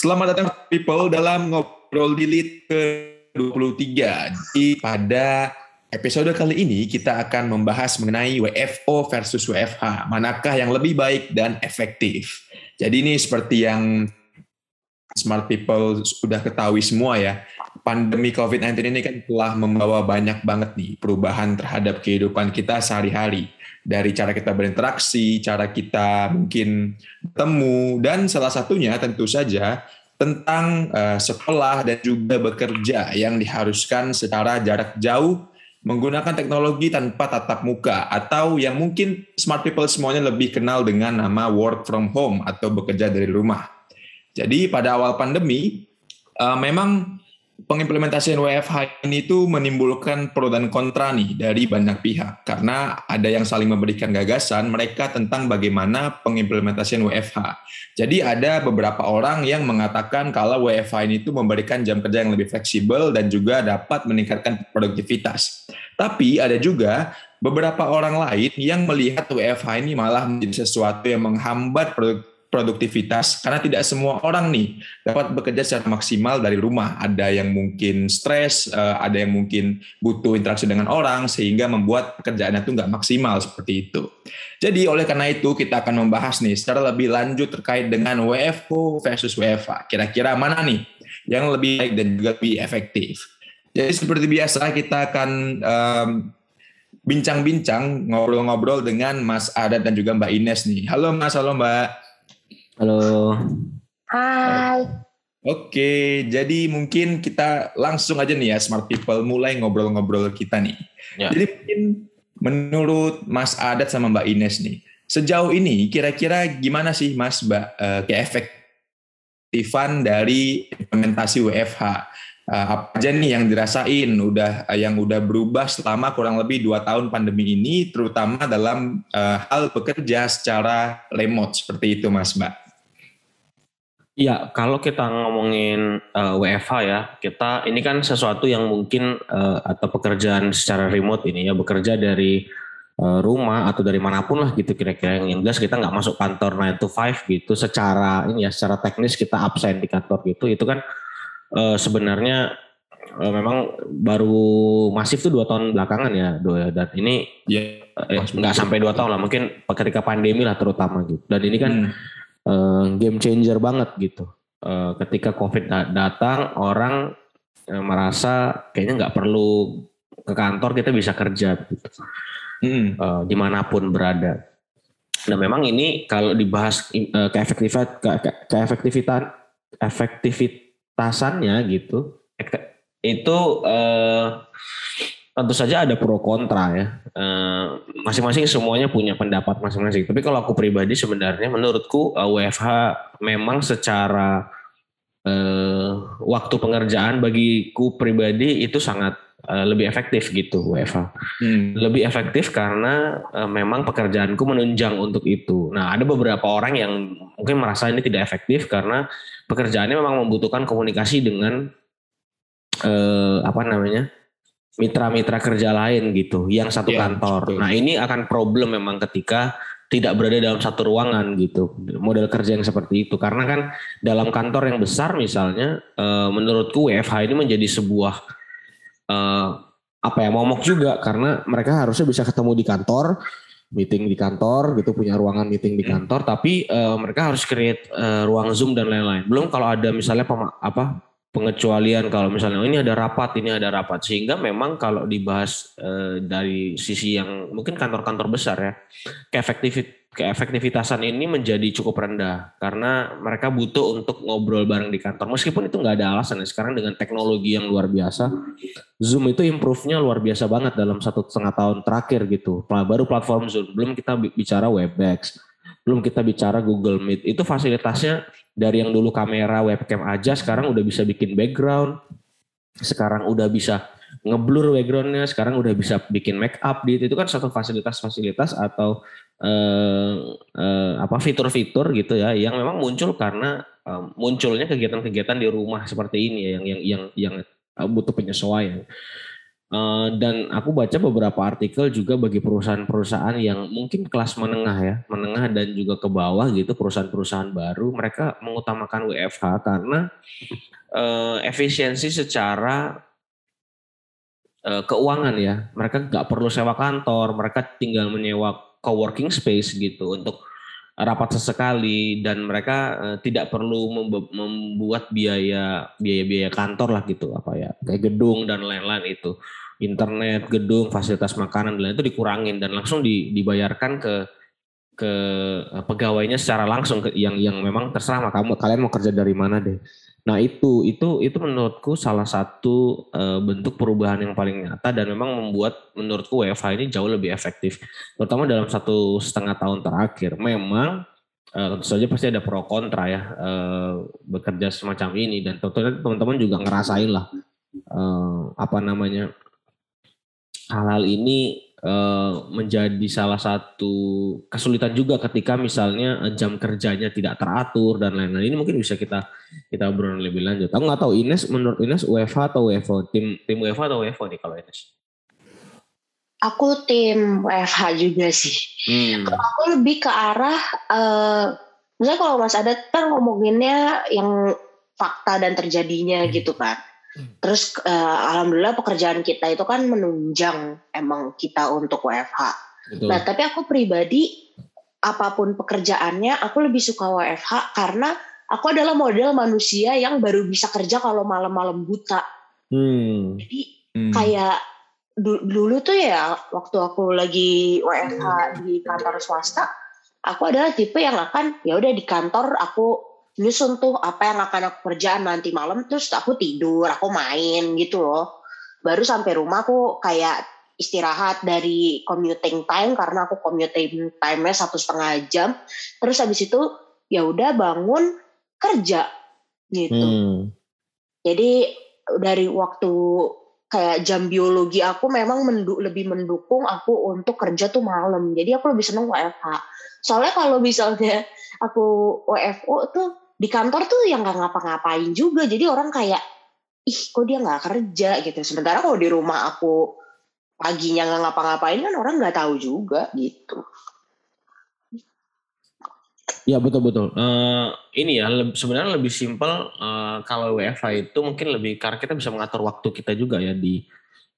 Selamat datang people dalam ngobrol delete ke-23. Jadi pada episode kali ini kita akan membahas mengenai WFO versus WFH. Manakah yang lebih baik dan efektif? Jadi ini seperti yang smart people sudah ketahui semua ya. Pandemi COVID-19 ini kan telah membawa banyak banget nih perubahan terhadap kehidupan kita sehari-hari dari cara kita berinteraksi, cara kita mungkin bertemu, dan salah satunya tentu saja tentang uh, sekolah dan juga bekerja yang diharuskan secara jarak jauh menggunakan teknologi tanpa tatap muka atau yang mungkin smart people semuanya lebih kenal dengan nama work from home atau bekerja dari rumah. Jadi pada awal pandemi uh, memang pengimplementasian WFH ini tuh menimbulkan pro dan kontra nih dari banyak pihak karena ada yang saling memberikan gagasan mereka tentang bagaimana pengimplementasian WFH. Jadi ada beberapa orang yang mengatakan kalau WFH ini tuh memberikan jam kerja yang lebih fleksibel dan juga dapat meningkatkan produktivitas. Tapi ada juga beberapa orang lain yang melihat WFH ini malah menjadi sesuatu yang menghambat produk produktivitas karena tidak semua orang nih dapat bekerja secara maksimal dari rumah. Ada yang mungkin stres, eh, ada yang mungkin butuh interaksi dengan orang sehingga membuat pekerjaannya itu nggak maksimal seperti itu. Jadi oleh karena itu kita akan membahas nih secara lebih lanjut terkait dengan WFO versus WFA. Kira-kira mana nih yang lebih baik dan juga lebih efektif. Jadi seperti biasa kita akan um, bincang-bincang, ngobrol-ngobrol dengan Mas Adat dan juga Mbak Ines nih. Halo Mas, halo Mbak. Halo. Hai. Oke, jadi mungkin kita langsung aja nih ya Smart People mulai ngobrol-ngobrol kita nih. Ya. Jadi mungkin menurut Mas Adat sama Mbak Ines nih, sejauh ini kira-kira gimana sih Mas Mbak uh, keefektifan dari implementasi WFH? Uh, eh, apa aja nih yang dirasain udah uh, yang udah berubah selama kurang lebih dua tahun pandemi ini, terutama dalam uh, hal bekerja secara remote seperti itu Mas Mbak? Iya, kalau kita ngomongin uh, eh, WFH ya, kita ini kan sesuatu yang mungkin uh, atau pekerjaan secara remote ini ya bekerja dari uh, rumah atau dari mana pun lah gitu kira-kira yang jelas kita nggak masuk kantor 9 to 5 gitu. Secara ini ya secara teknis kita absen di kantor gitu. Itu kan uh, sebenarnya uh, memang baru masif tuh dua tahun belakangan ya do ya. Dan ini ya yeah, nggak sampai dua tahun lah mungkin ketika pandemi lah terutama gitu. Dan ini kan hmm uh, game changer banget gitu. Uh, ketika COVID datang, orang uh, merasa kayaknya nggak perlu ke kantor, kita bisa kerja gitu. Hmm. Uh, di mana pun berada. Nah memang ini kalau dibahas uh, keefektifan, ke, ke, keefektivitan, efektivitasannya gitu, itu uh, tentu saja ada pro kontra ya. Eh, masing-masing semuanya punya pendapat masing-masing. Tapi kalau aku pribadi sebenarnya menurutku uh, eh, WFH memang secara uh, waktu pengerjaan bagiku pribadi itu sangat uh, lebih efektif gitu WFH. Hmm. Lebih efektif karena uh, memang pekerjaanku menunjang untuk itu. Nah ada beberapa orang yang mungkin merasa ini tidak efektif karena pekerjaannya memang membutuhkan komunikasi dengan uh, apa namanya mitra-mitra kerja lain gitu yang satu yeah, kantor. Betul. Nah ini akan problem memang ketika tidak berada dalam satu ruangan gitu model kerja yang seperti itu karena kan dalam kantor yang besar misalnya uh, menurutku WFH ini menjadi sebuah uh, apa ya momok juga karena mereka harusnya bisa ketemu di kantor meeting di kantor gitu punya ruangan meeting di hmm. kantor tapi uh, mereka harus create uh, ruang zoom dan lain-lain belum kalau ada misalnya pema, apa pengecualian kalau misalnya oh, ini ada rapat, ini ada rapat. Sehingga memang kalau dibahas e, dari sisi yang mungkin kantor-kantor besar ya, keefektivit keefektivitasan ini menjadi cukup rendah. Karena mereka butuh untuk ngobrol bareng di kantor. Meskipun itu nggak ada alasan ya sekarang dengan teknologi yang luar biasa Zoom itu improve-nya luar biasa banget dalam satu setengah tahun terakhir gitu. Baru platform Zoom. Belum kita bicara Webex belum kita bicara Google Meet. Itu fasilitasnya dari yang dulu kamera webcam aja sekarang udah bisa bikin background sekarang udah bisa ngeblur backgroundnya sekarang udah bisa bikin make up di itu kan satu fasilitas-fasilitas atau uh, uh, apa fitur-fitur gitu ya yang memang muncul karena uh, munculnya kegiatan-kegiatan di rumah seperti ini ya yang yang yang yang butuh penyesuaian. Uh, dan aku baca beberapa artikel juga bagi perusahaan-perusahaan yang mungkin kelas menengah ya, menengah dan juga ke bawah gitu, perusahaan-perusahaan baru, mereka mengutamakan WFH karena uh, efisiensi secara uh, keuangan ya. Mereka nggak perlu sewa kantor, mereka tinggal menyewa co-working space gitu untuk rapat sesekali dan mereka uh, tidak perlu membuat biaya biaya-biaya kantor lah gitu apa ya kayak gedung dan lain-lain itu. Internet gedung fasilitas makanan dan lain itu dikurangin dan langsung di, dibayarkan ke ke eh, pegawainya secara langsung yang yang memang terserah kamu kalian mau kerja dari mana deh Nah itu itu itu menurutku salah satu uh, bentuk perubahan yang paling nyata dan memang membuat menurutku WFH ini jauh lebih efektif, terutama dalam satu setengah tahun terakhir. Memang uh, tentu saja pasti ada pro kontra ya uh, bekerja semacam ini dan tentunya teman-teman juga ngerasain lah uh, apa namanya hal-hal ini menjadi salah satu kesulitan juga ketika misalnya eh, jam kerjanya tidak teratur dan lain-lain. Ini mungkin bisa kita kita obrol lebih lanjut. Aku nggak tahu Ines menurut Ines UEFA atau WFO tim tim UEFA atau WFO nih kalau Ines? Aku tim WFH juga sih. Hmm. Kalau aku lebih ke arah, uh, misalnya kalau Mas Adat kan ngomonginnya yang fakta dan terjadinya hmm. gitu kan. Terus uh, alhamdulillah pekerjaan kita itu kan menunjang emang kita untuk WFH. Betul. Nah tapi aku pribadi apa pun pekerjaannya aku lebih suka WFH karena aku adalah model manusia yang baru bisa kerja kalau malam-malam buta. Hmm. Jadi hmm. kayak dulu tuh ya waktu aku lagi WFH di kantor swasta, aku adalah tipe yang akan ya udah di kantor aku nyusun tuh apa yang akan aku kerjaan nanti malam terus aku tidur aku main gitu loh. Baru sampai rumah aku kayak istirahat dari commuting time karena aku commuting time-nya satu setengah jam. Terus habis itu ya udah bangun kerja gitu. Hmm. jadi dari waktu kayak jam biologi aku memang mendu lebih mendukung aku untuk kerja tuh malam. Jadi aku lebih seneng WFH soalnya kalau misalnya aku WFO tuh di kantor tuh yang nggak ngapa-ngapain juga. Jadi orang kayak ih kok dia nggak kerja? gitu. Sementara kalau di rumah aku paginya nggak ngapa-ngapain kan orang nggak tahu juga gitu Ya betul betul. Uh, ini ya le sebenarnya lebih simpel uh, kalau WFH itu mungkin lebih karena kita bisa mengatur waktu kita juga ya di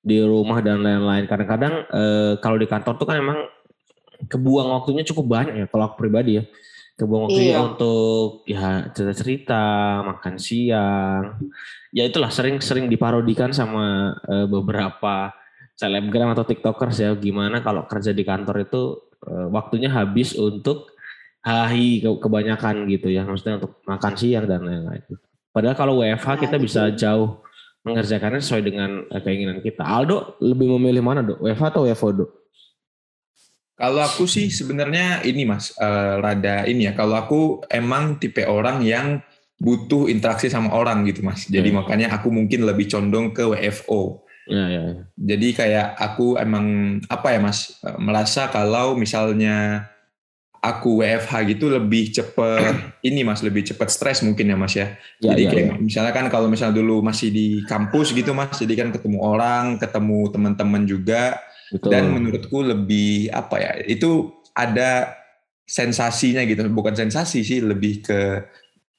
di rumah dan lain-lain. Kadang-kadang uh, kalau di kantor tuh kan emang kebuang waktunya cukup banyak ya kalau aku pribadi ya kebuang waktunya iya. untuk ya cerita-cerita makan siang ya itulah sering-sering diparodikan sama uh, beberapa selebgram atau tiktokers ya gimana kalau kerja di kantor itu uh, waktunya habis untuk hahi ke kebanyakan gitu ya maksudnya untuk makan siang dan lain-lain padahal kalau WFH kita bisa jauh mengerjakannya sesuai dengan uh, keinginan kita Aldo lebih memilih mana dok WFH atau WFO dok kalau aku sih sebenarnya ini mas, uh, rada ini ya. Kalau aku emang tipe orang yang butuh interaksi sama orang gitu mas. Jadi hmm. makanya aku mungkin lebih condong ke WFO. Ya, ya, ya. Jadi kayak aku emang apa ya mas, uh, merasa kalau misalnya aku WFH gitu lebih cepet ini mas, lebih cepet stres mungkin ya mas ya. ya jadi ya, kayak ya. misalnya kan kalau misalnya dulu masih di kampus gitu mas, jadi kan ketemu orang, ketemu teman-teman juga Betul. Dan menurutku lebih apa ya? Itu ada sensasinya gitu, bukan sensasi sih, lebih ke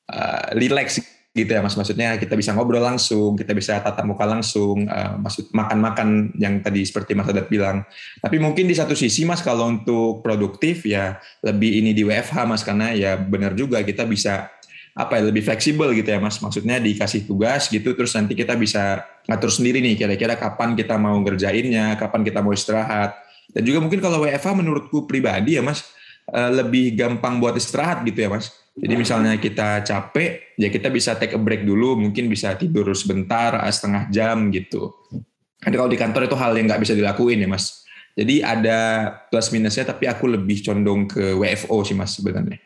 uh, relax gitu ya mas. Maksudnya kita bisa ngobrol langsung kita bisa tatap muka langsung uh, maksud makan-makan yang tadi seperti mas Adat bilang. Tapi mungkin di satu sisi mas kalau untuk produktif ya lebih ini di WFH mas karena ya benar juga kita bisa apa ya lebih fleksibel gitu ya mas. Maksudnya dikasih tugas gitu terus nanti kita bisa ngatur sendiri nih kira-kira kapan kita mau ngerjainnya kapan kita mau istirahat. Dan juga mungkin kalau WFH menurutku pribadi ya mas eh, lebih gampang buat istirahat gitu ya mas jadi misalnya kita capek ya kita bisa take a break dulu mungkin bisa tidur sebentar eh, setengah jam gitu kan kalau di kantor itu hal yang nggak bisa dilakuin ya mas jadi ada plus minusnya tapi aku lebih condong ke WFO sih mas sebenarnya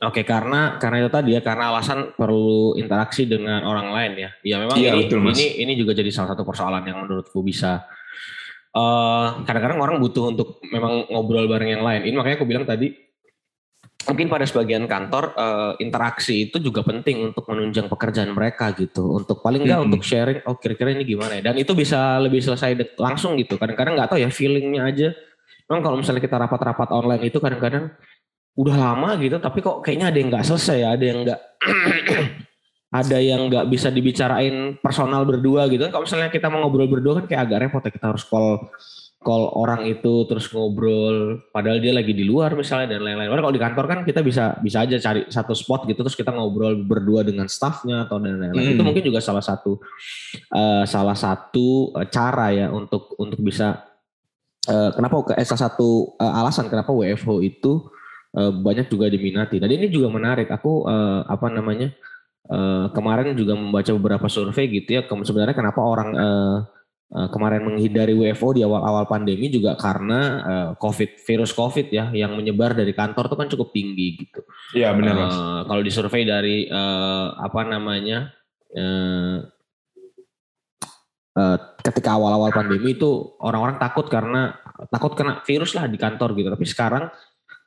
Oke, karena karena itu tadi ya, karena alasan perlu interaksi dengan orang lain ya. Ya memang iya, ini betul, ini ini juga jadi salah satu persoalan yang menurutku bisa kadang kadang-kadang orang butuh untuk memang ngobrol bareng yang lain. Ini makanya aku bilang tadi mungkin pada sebagian kantor uh, interaksi itu juga penting untuk menunjang pekerjaan mereka gitu. Untuk paling nggak hmm. untuk sharing oh kira-kira ini gimana ya? Dan itu bisa lebih selesai langsung gitu. Kadang-kadang nggak tahu ya feelingnya aja. Memang kalau misalnya kita rapat-rapat online itu kadang-kadang udah lama gitu tapi kok kayaknya ada yang nggak selesai ya? Ada yang nggak ada yang nggak bisa dibicarain personal berdua gitu. Kan kalau misalnya kita mau ngobrol berdua kan kayak agak repot ya kita harus call call orang itu terus ngobrol padahal dia lagi di luar misalnya dan lain-lain. Kalau di kantor kan kita bisa bisa aja cari satu spot gitu terus kita ngobrol berdua dengan staffnya atau dan lain-lain. Hmm. Itu mungkin juga salah satu uh, salah satu uh, cara ya untuk untuk bisa uh, kenapa eh, salah satu uh, alasan kenapa WFO itu uh, banyak juga diminati. Dan ini juga menarik. Aku uh, apa namanya uh, kemarin juga membaca beberapa survei gitu ya. Sebenarnya kenapa orang uh, Eh, kemarin menghindari WFO di awal-awal pandemi juga karena uh, COVID virus COVID ya yang menyebar dari kantor itu kan cukup tinggi gitu. Iya benar mas. Uh, kalau disurvei dari uh, apa namanya uh, uh, ketika awal-awal pandemi itu orang-orang takut karena takut kena virus lah di kantor gitu. Tapi sekarang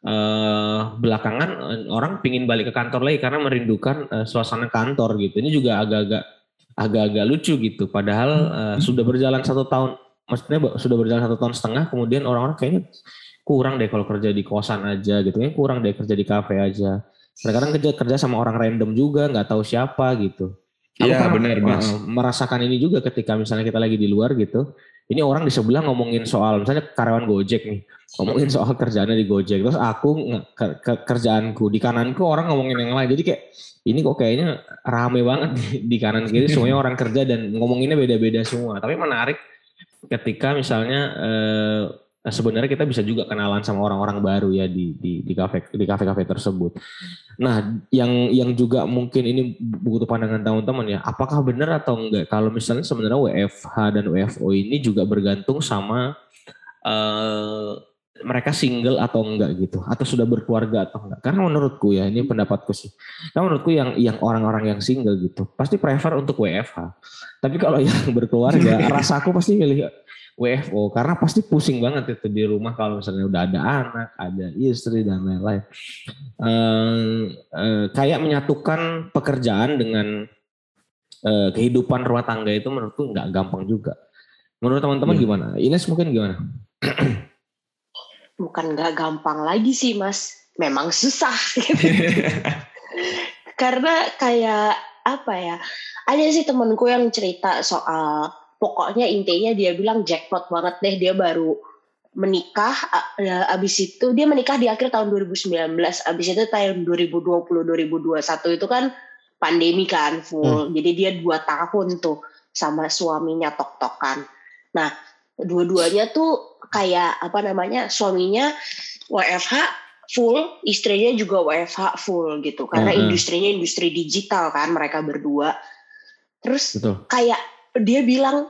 uh, belakangan orang pingin balik ke kantor lagi karena merindukan uh, suasana kantor gitu. Ini juga agak-agak agak-agak lucu gitu. Padahal uh, sudah berjalan satu tahun, maksudnya sudah berjalan satu tahun setengah, kemudian orang-orang kayaknya kurang deh kalau kerja di kosan aja gitu, kayaknya kurang deh kerja di kafe aja. Kadang-kadang kerja kerja sama orang random juga, nggak tahu siapa gitu. Iya benar mas. Merasakan ini juga ketika misalnya kita lagi di luar gitu, ini orang di sebelah ngomongin soal misalnya karyawan Gojek nih, ngomongin soal kerjaannya di Gojek, terus aku ke, ke, kerjaanku di kananku orang ngomongin yang lain, jadi kayak ini kok kayaknya rame banget di, di kanan kiri. Semuanya orang kerja dan ngomonginnya beda-beda semua. Tapi menarik ketika misalnya eh, sebenarnya kita bisa juga kenalan sama orang-orang baru ya di di di kafe di kafe-kafe tersebut. Nah, yang yang juga mungkin ini butuh pandangan teman-teman ya, apakah benar atau enggak? Kalau misalnya sebenarnya WFH dan WFO ini juga bergantung sama eh, mereka single atau enggak gitu atau sudah berkeluarga atau enggak? Karena menurutku ya ini pendapatku sih. Karena menurutku yang yang orang-orang yang single gitu pasti prefer untuk WFH tapi kalau yang berkeluarga rasaku pasti milih WFO karena pasti pusing banget itu di rumah kalau misalnya udah ada anak ada istri dan lain-lain. Ehm, eh, kayak menyatukan pekerjaan dengan eh, kehidupan rumah tangga itu menurutku nggak gampang juga. Menurut teman-teman hmm. gimana? Ines mungkin gimana? Bukan nggak gampang lagi sih mas. Memang susah. Gitu. karena kayak apa ya ada sih temenku yang cerita soal pokoknya intinya dia bilang jackpot banget deh dia baru menikah ya, abis itu dia menikah di akhir tahun 2019 abis itu tahun 2020 2021 itu kan pandemi kan full hmm. jadi dia dua tahun tuh sama suaminya tok-tokan nah dua-duanya tuh kayak apa namanya suaminya WFH full, istrinya juga WFH full gitu karena -huh. industrinya industri digital kan mereka berdua. Terus Betul. kayak dia bilang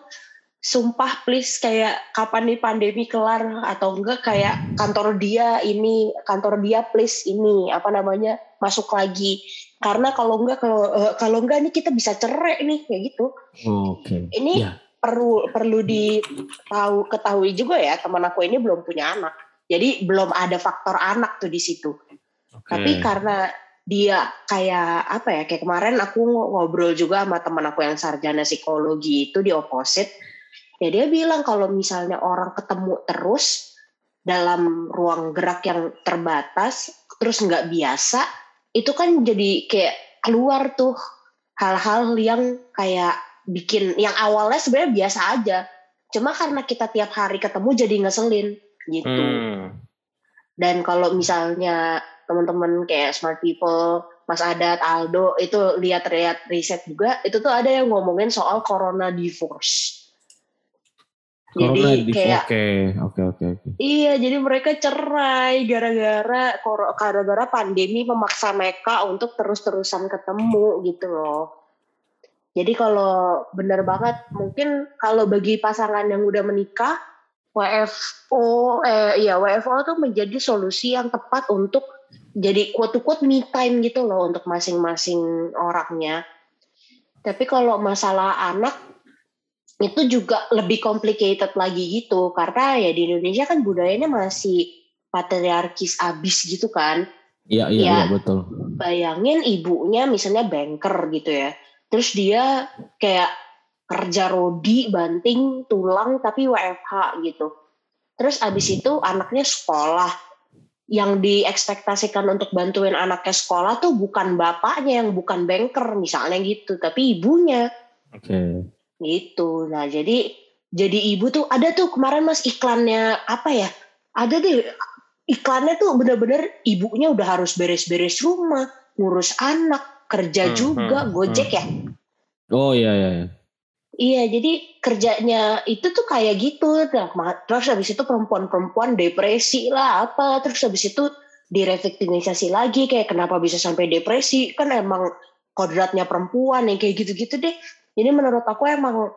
sumpah please kayak kapan nih pandemi kelar atau enggak kayak kantor dia ini kantor dia please ini apa namanya masuk lagi karena kalau enggak kalau uh, kalau enggak nih kita bisa cerai nih kayak gitu. Oke. Okay. Ini yeah perlu perlu ditahu ketahui juga ya teman aku ini belum punya anak. Jadi belum ada faktor anak tuh di situ. Okay. Tapi karena dia kayak apa ya kayak kemarin aku ngobrol juga sama teman aku yang sarjana psikologi itu di opposite. Ya dia bilang kalau misalnya orang ketemu terus dalam ruang gerak yang terbatas terus nggak biasa itu kan jadi kayak keluar tuh hal-hal yang kayak bikin yang awalnya sebenarnya biasa aja. Cuma karena kita tiap hari ketemu jadi ngeselin gitu. Hmm. dan kalau misalnya teman-teman kayak smart people Mas Adat Aldo itu lihat-lihat riset juga itu tuh ada yang ngomongin soal corona divorce. Jadi kayak oke oke oke iya jadi mereka cerai gara-gara gara-gara pandemi memaksa mereka untuk terus-terusan ketemu gitu loh. Jadi kalau benar banget mungkin kalau bagi pasangan yang udah menikah WFO eh ya WFO tuh menjadi solusi yang tepat untuk jadi quote-quote me time gitu loh untuk masing-masing orangnya. Tapi kalau masalah anak itu juga lebih complicated lagi gitu karena ya di Indonesia kan budayanya masih patriarkis abis gitu kan. Iya, iya, ya, iya betul. Bayangin ibunya misalnya banker gitu ya. Terus dia kayak kerja rodi, banting, tulang tapi WFH gitu. Terus abis itu anaknya sekolah. Yang diekspektasikan untuk bantuin anaknya sekolah tuh bukan bapaknya yang bukan banker misalnya gitu, tapi ibunya. Oke. Okay. Gitu. Nah, jadi jadi ibu tuh ada tuh kemarin Mas iklannya apa ya? Ada deh iklannya tuh bener-bener ibunya udah harus beres-beres rumah, ngurus anak, kerja hmm, juga, hmm, Gojek hmm. ya. Oh iya iya. Iya. Jadi kerjanya itu tuh kayak gitu. Terus habis itu perempuan-perempuan depresi lah apa. Terus habis itu direvitalisasi lagi kayak kenapa bisa sampai depresi. Kan emang kodratnya perempuan yang kayak gitu-gitu deh. Jadi menurut aku emang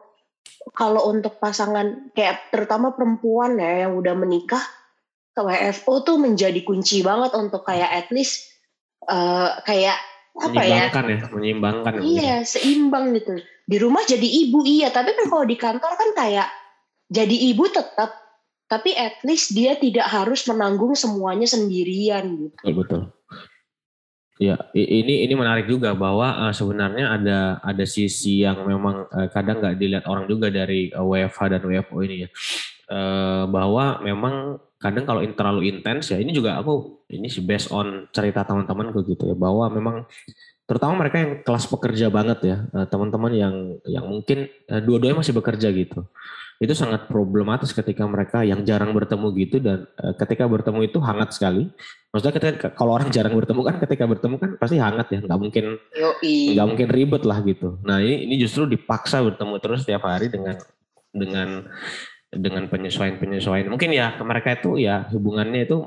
kalau untuk pasangan kayak terutama perempuan ya yang udah menikah ke WFO tuh menjadi kunci banget untuk kayak at least uh, kayak apa ya? ya menyeimbangkan iya seimbang gitu di rumah jadi ibu iya. Tapi kan kalau di kantor kan kayak jadi ibu tetap tapi at least dia tidak harus menanggung semuanya sendirian gitu. Betul betul. Ya, ini ini menarik juga bahwa uh, sebenarnya ada ada sisi yang memang uh, kadang nggak dilihat orang juga dari uh, WFH dan WFO ini ya. Uh, bahwa memang kadang kalau terlalu intens ya ini juga aku ini sih based on cerita teman-temanku gitu ya bahwa memang terutama mereka yang kelas pekerja banget ya, eh, teman-teman yang yang mungkin eh, dua-duanya masih bekerja gitu. Itu sangat problematis ketika mereka yang jarang bertemu gitu dan eh, ketika bertemu itu hangat sekali. Maksudnya ketika kalau orang jarang bertemu kan ketika bertemu kan pasti hangat ya, nggak mungkin nggak mungkin ribet lah gitu. Nah ini ini justru dipaksa bertemu terus setiap hari dengan dengan dengan penyesuaian-penyesuaian. Mungkin ya ke mereka itu ya hubungannya itu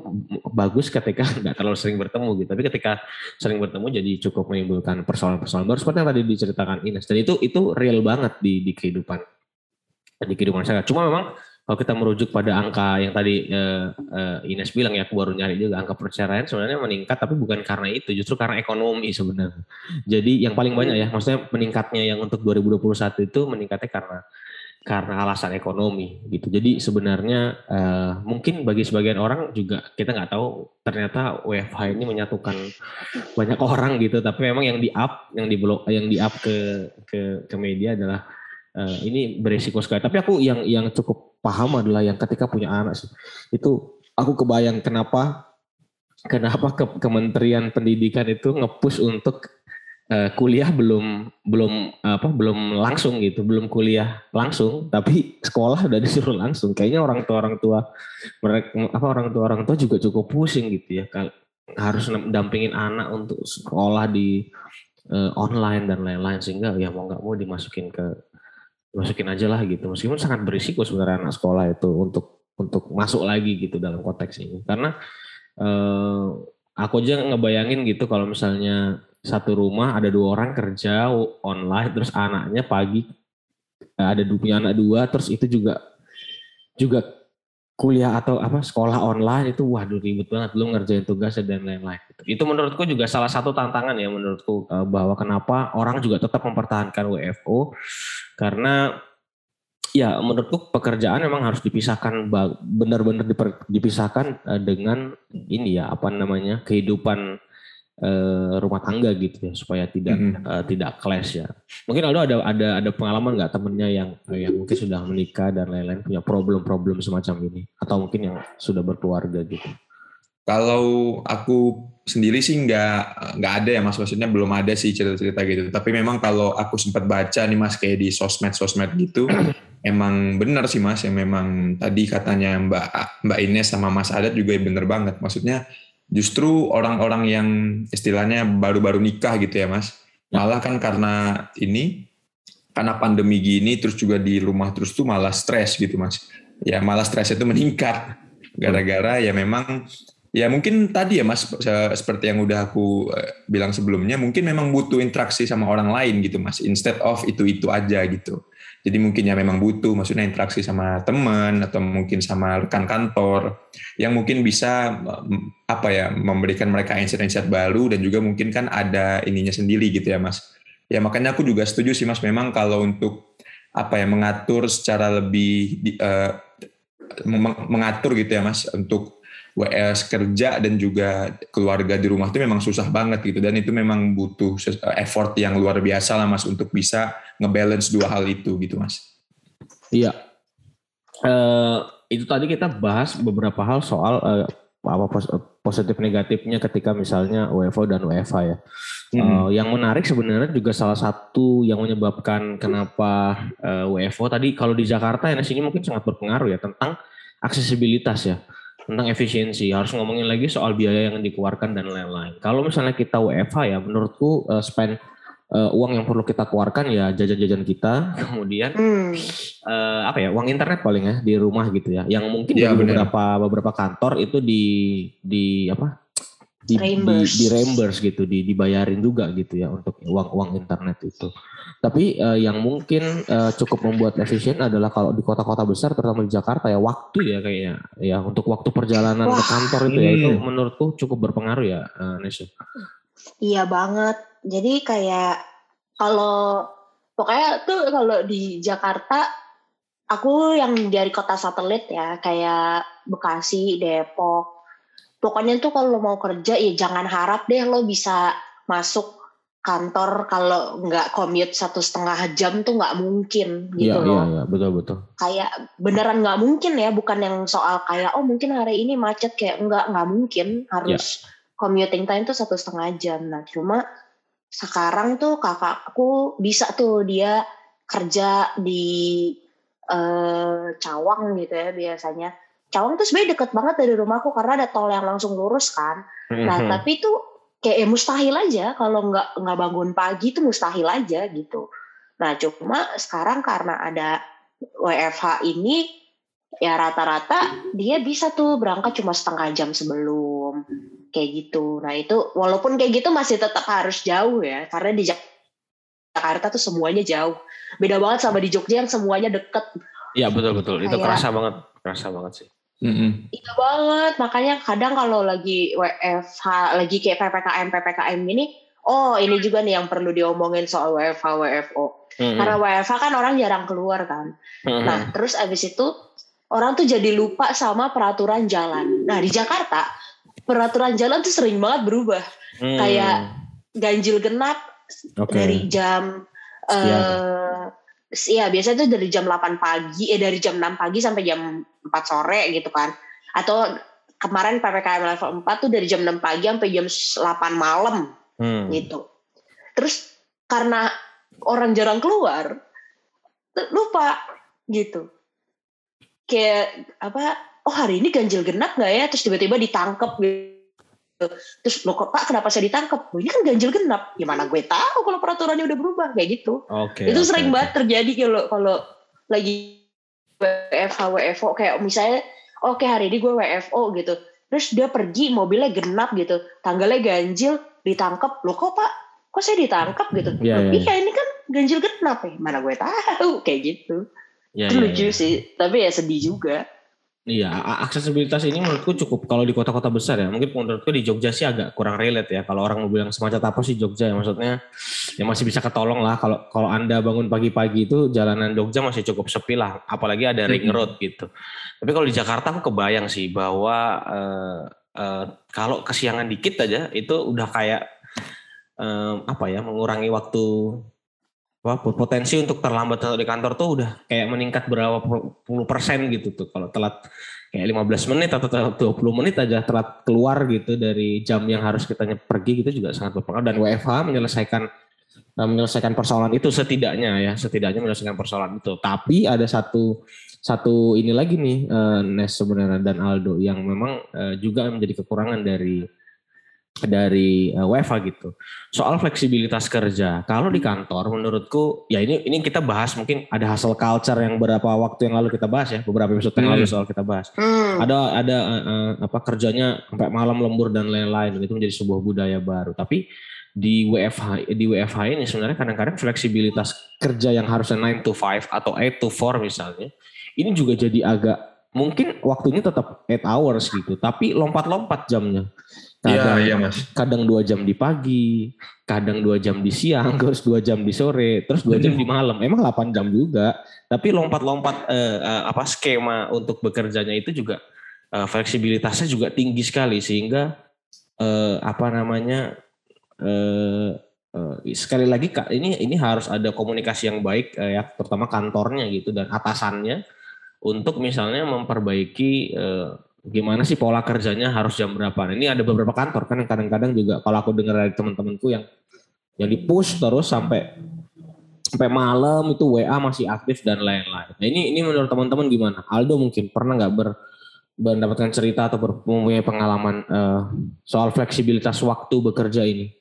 bagus ketika nggak terlalu sering bertemu gitu. Tapi ketika sering bertemu jadi cukup menimbulkan persoalan-persoalan baru seperti yang tadi diceritakan Ines. Dan itu itu real banget di di kehidupan di kehidupan saya. Cuma memang kalau kita merujuk pada angka yang tadi uh, uh, Ines bilang ya, aku baru nyari juga angka perceraian sebenarnya meningkat, tapi bukan karena itu, justru karena ekonomi sebenarnya. Jadi yang paling banyak ya, maksudnya meningkatnya yang untuk 2021 itu meningkatnya karena karena alasan ekonomi gitu. Jadi sebenarnya uh, mungkin bagi sebagian orang juga kita nggak tahu ternyata WFH ini menyatukan banyak orang gitu. Tapi memang yang di up, yang di blog, yang di up ke ke ke media adalah uh, ini berisiko sekali. Tapi aku yang yang cukup paham adalah yang ketika punya anak sih itu aku kebayang kenapa kenapa ke Kementerian Pendidikan itu ngepush untuk uh, kuliah belum belum apa belum langsung gitu belum kuliah langsung tapi sekolah udah disuruh langsung. Kayaknya orang tua orang tua mereka apa orang tua orang tua juga cukup pusing gitu ya kalau harus dampingin anak untuk sekolah di uh, online dan lain-lain sehingga ya mau nggak mau dimasukin ke masukin aja lah gitu. Meskipun sangat berisiko sebenarnya anak sekolah itu untuk untuk masuk lagi gitu dalam konteks ini. Karena uh, aku aja ngebayangin gitu kalau misalnya satu rumah ada dua orang kerja online terus anaknya pagi eh, ada punya anak dua terus itu juga juga kuliah atau apa sekolah online itu waduh ribet banget belum ngerjain tugas dan lain-lain. Itu menurutku juga salah satu tantangan ya menurutku eh, bahwa kenapa orang juga tetap mempertahankan WFO karena ya menurutku pekerjaan memang harus dipisahkan benar-benar dipisahkan eh, dengan ini ya apa namanya kehidupan uh, rumah tangga gitu ya supaya tidak mm -hmm. uh, tidak clash ya. Mungkin Aldo ada ada ada pengalaman nggak temennya yang yang mungkin sudah menikah dan lain-lain punya problem-problem semacam ini atau mungkin yang sudah berkeluarga gitu. Kalau aku sendiri sih nggak nggak ada ya mas maksudnya belum ada sih cerita-cerita gitu. Tapi memang kalau aku sempat baca nih mas kayak di sosmed-sosmed gitu, emang benar sih mas yang memang tadi katanya Mbak Mbak Ines sama Mas Adat juga bener banget. Maksudnya justru orang-orang yang istilahnya baru-baru nikah gitu ya mas malah kan karena ini karena pandemi gini terus juga di rumah terus tuh malah stres gitu mas. Ya malah stres itu meningkat. Gara-gara ya memang ya mungkin tadi ya mas seperti yang udah aku eh, bilang sebelumnya mungkin memang butuh interaksi sama orang lain gitu mas instead of itu itu aja gitu jadi mungkin ya memang butuh maksudnya interaksi sama teman atau mungkin sama rekan kantor yang mungkin bisa apa ya memberikan mereka insight-insight baru dan juga mungkin kan ada ininya sendiri gitu ya Mas. Ya makanya aku juga setuju sih Mas memang kalau untuk apa ya mengatur secara lebih uh, mengatur gitu ya Mas untuk WS kerja dan juga keluarga di rumah itu memang susah banget gitu dan itu memang butuh effort yang luar biasa lah mas untuk bisa ngebalance dua hal itu gitu mas. Iya. Uh, itu tadi kita bahas beberapa hal soal uh, apa positif negatifnya ketika misalnya WFO dan WFA ya. Hmm. Uh, yang menarik sebenarnya juga salah satu yang menyebabkan kenapa uh, WFO tadi kalau di Jakarta ya sini mungkin sangat berpengaruh ya tentang aksesibilitas ya tentang efisiensi harus ngomongin lagi soal biaya yang dikeluarkan dan lain-lain. Kalau misalnya kita WFH ya menurutku uh, spend uh, uang yang perlu kita keluarkan ya jajan-jajan kita, kemudian hmm. uh, apa ya uang internet paling ya di rumah gitu ya. Yang mungkin ya, di beberapa beberapa kantor itu di di apa di reimburse. di, di reimburse gitu, di dibayarin juga gitu ya untuk uang uang internet itu. Tapi uh, yang mungkin uh, cukup membuat efisien adalah kalau di kota-kota besar, terutama di Jakarta ya waktu ya kayaknya ya untuk waktu perjalanan Wah, ke kantor itu ya itu menurutku cukup berpengaruh ya uh, Nesha. Iya banget. Jadi kayak kalau pokoknya tuh kalau di Jakarta aku yang dari kota satelit ya kayak Bekasi, Depok. Pokoknya tuh kalau mau kerja ya jangan harap deh lo bisa masuk kantor kalau nggak commute satu setengah jam tuh nggak mungkin gitu ya, loh. Iya, iya, betul betul. Kayak beneran nggak mungkin ya, bukan yang soal kayak oh mungkin hari ini macet kayak nggak nggak mungkin harus ya. commuting time tuh satu setengah jam. Nah cuma sekarang tuh kakakku bisa tuh dia kerja di uh, Cawang gitu ya biasanya. Cawang tuh sebenarnya deket banget dari rumahku karena ada tol yang langsung lurus kan. Nah mm-hmm. tapi tuh kayak ya mustahil aja kalau nggak nggak bangun pagi itu mustahil aja gitu. Nah cuma sekarang karena ada WFH ini ya rata-rata dia bisa tuh berangkat cuma setengah jam sebelum kayak gitu. Nah itu walaupun kayak gitu masih tetap harus jauh ya karena di Jakarta tuh semuanya jauh. Beda banget sama di Jogja yang semuanya deket. Iya betul betul itu kerasa banget kerasa banget sih. Mm-hmm. Iya banget, makanya kadang kalau lagi WFH, lagi kayak PPKM PPKM ini, oh ini juga nih yang perlu diomongin soal WFH WFO. Mm-hmm. Karena WFH kan orang jarang keluar kan. Mm-hmm. Nah terus abis itu orang tuh jadi lupa sama peraturan jalan. Nah di Jakarta peraturan jalan tuh sering banget berubah. Mm. Kayak ganjil genap okay. dari jam uh, Iya, biasanya itu dari jam 8 pagi, eh dari jam 6 pagi sampai jam 4 sore gitu kan. Atau kemarin PPKM level 4 tuh dari jam 6 pagi sampai jam 8 malam hmm. gitu. Terus karena orang jarang keluar, lupa gitu. Kayak apa, oh hari ini ganjil genap gak ya? Terus tiba-tiba ditangkep gitu terus lo kok pak kenapa saya ditangkap oh, ini kan ganjil genap gimana gue tahu kalau peraturannya udah berubah kayak gitu okay, itu okay, sering okay. banget terjadi kalau kalau lagi WFH WFO kayak misalnya oke okay, hari ini gue WFO gitu. Terus dia pergi mobilnya genap gitu. Tanggalnya ganjil ditangkap lo kok pak? Kok saya ditangkap gitu? Yeah, yeah, iya ini kan ganjil genap. Ya mana gue tahu? Kayak gitu. Yeah, itu yeah, lucu yeah. sih. Tapi ya sedih juga Iya, aksesibilitas ini menurutku cukup kalau di kota-kota besar ya. Mungkin menurutku di Jogja sih agak kurang relate ya. Kalau orang mau bilang semacam apa sih Jogja ya, maksudnya ya masih bisa ketolong lah. Kalau kalau anda bangun pagi-pagi itu jalanan Jogja masih cukup sepi lah. Apalagi ada ring road gitu. Tapi kalau di Jakarta aku kebayang sih bahwa uh, uh, kalau kesiangan dikit aja itu udah kayak um, apa ya mengurangi waktu Wah, potensi untuk terlambat di kantor tuh udah kayak meningkat berapa puluh persen gitu tuh. Kalau telat kayak 15 menit atau 20 menit aja telat keluar gitu dari jam yang harus kita pergi gitu juga sangat berpengaruh. Dan WFH menyelesaikan eh, menyelesaikan persoalan itu setidaknya ya setidaknya menyelesaikan persoalan itu. Tapi ada satu satu ini lagi nih uh, Nes sebenarnya dan Aldo yang memang uh, juga menjadi kekurangan dari dari uh, WFA gitu. Soal fleksibilitas kerja. Kalau di kantor menurutku ya ini ini kita bahas mungkin ada hustle culture yang beberapa waktu yang lalu kita bahas ya, beberapa episode yang lalu hmm. soal kita bahas. Hmm. Ada ada uh, uh, apa kerjanya sampai malam lembur dan lain-lain itu menjadi sebuah budaya baru. Tapi di WFH di WFH ini sebenarnya kadang-kadang fleksibilitas kerja yang harusnya 9 to 5 atau 8 to 4 misalnya, ini juga jadi agak mungkin waktunya tetap 8 hours gitu, tapi lompat-lompat jamnya. Iya, kadang, iya, iya mas. Kadang dua jam di pagi, kadang dua jam di siang, terus dua jam di sore, terus dua jam di malam. Emang 8 jam juga, tapi lompat-lompat eh, eh, apa skema untuk bekerjanya itu juga uh, fleksibilitasnya juga tinggi sekali sehingga uh, apa namanya uh, uh, sekali lagi kak ini ini harus ada komunikasi yang baik uh, ya terutama kantornya gitu dan atasannya untuk misalnya memperbaiki uh, gimana sih pola kerjanya harus jam berapa. Nah, ini ada beberapa kantor kan yang kadang-kadang juga kalau aku dengar dari teman-temanku yang yang di push terus sampai sampai malam itu WA masih aktif dan lain-lain. Nah ini ini menurut teman-teman gimana? Aldo mungkin pernah nggak ber, mendapatkan cerita atau mempunyai pengalaman uh, soal fleksibilitas waktu bekerja ini?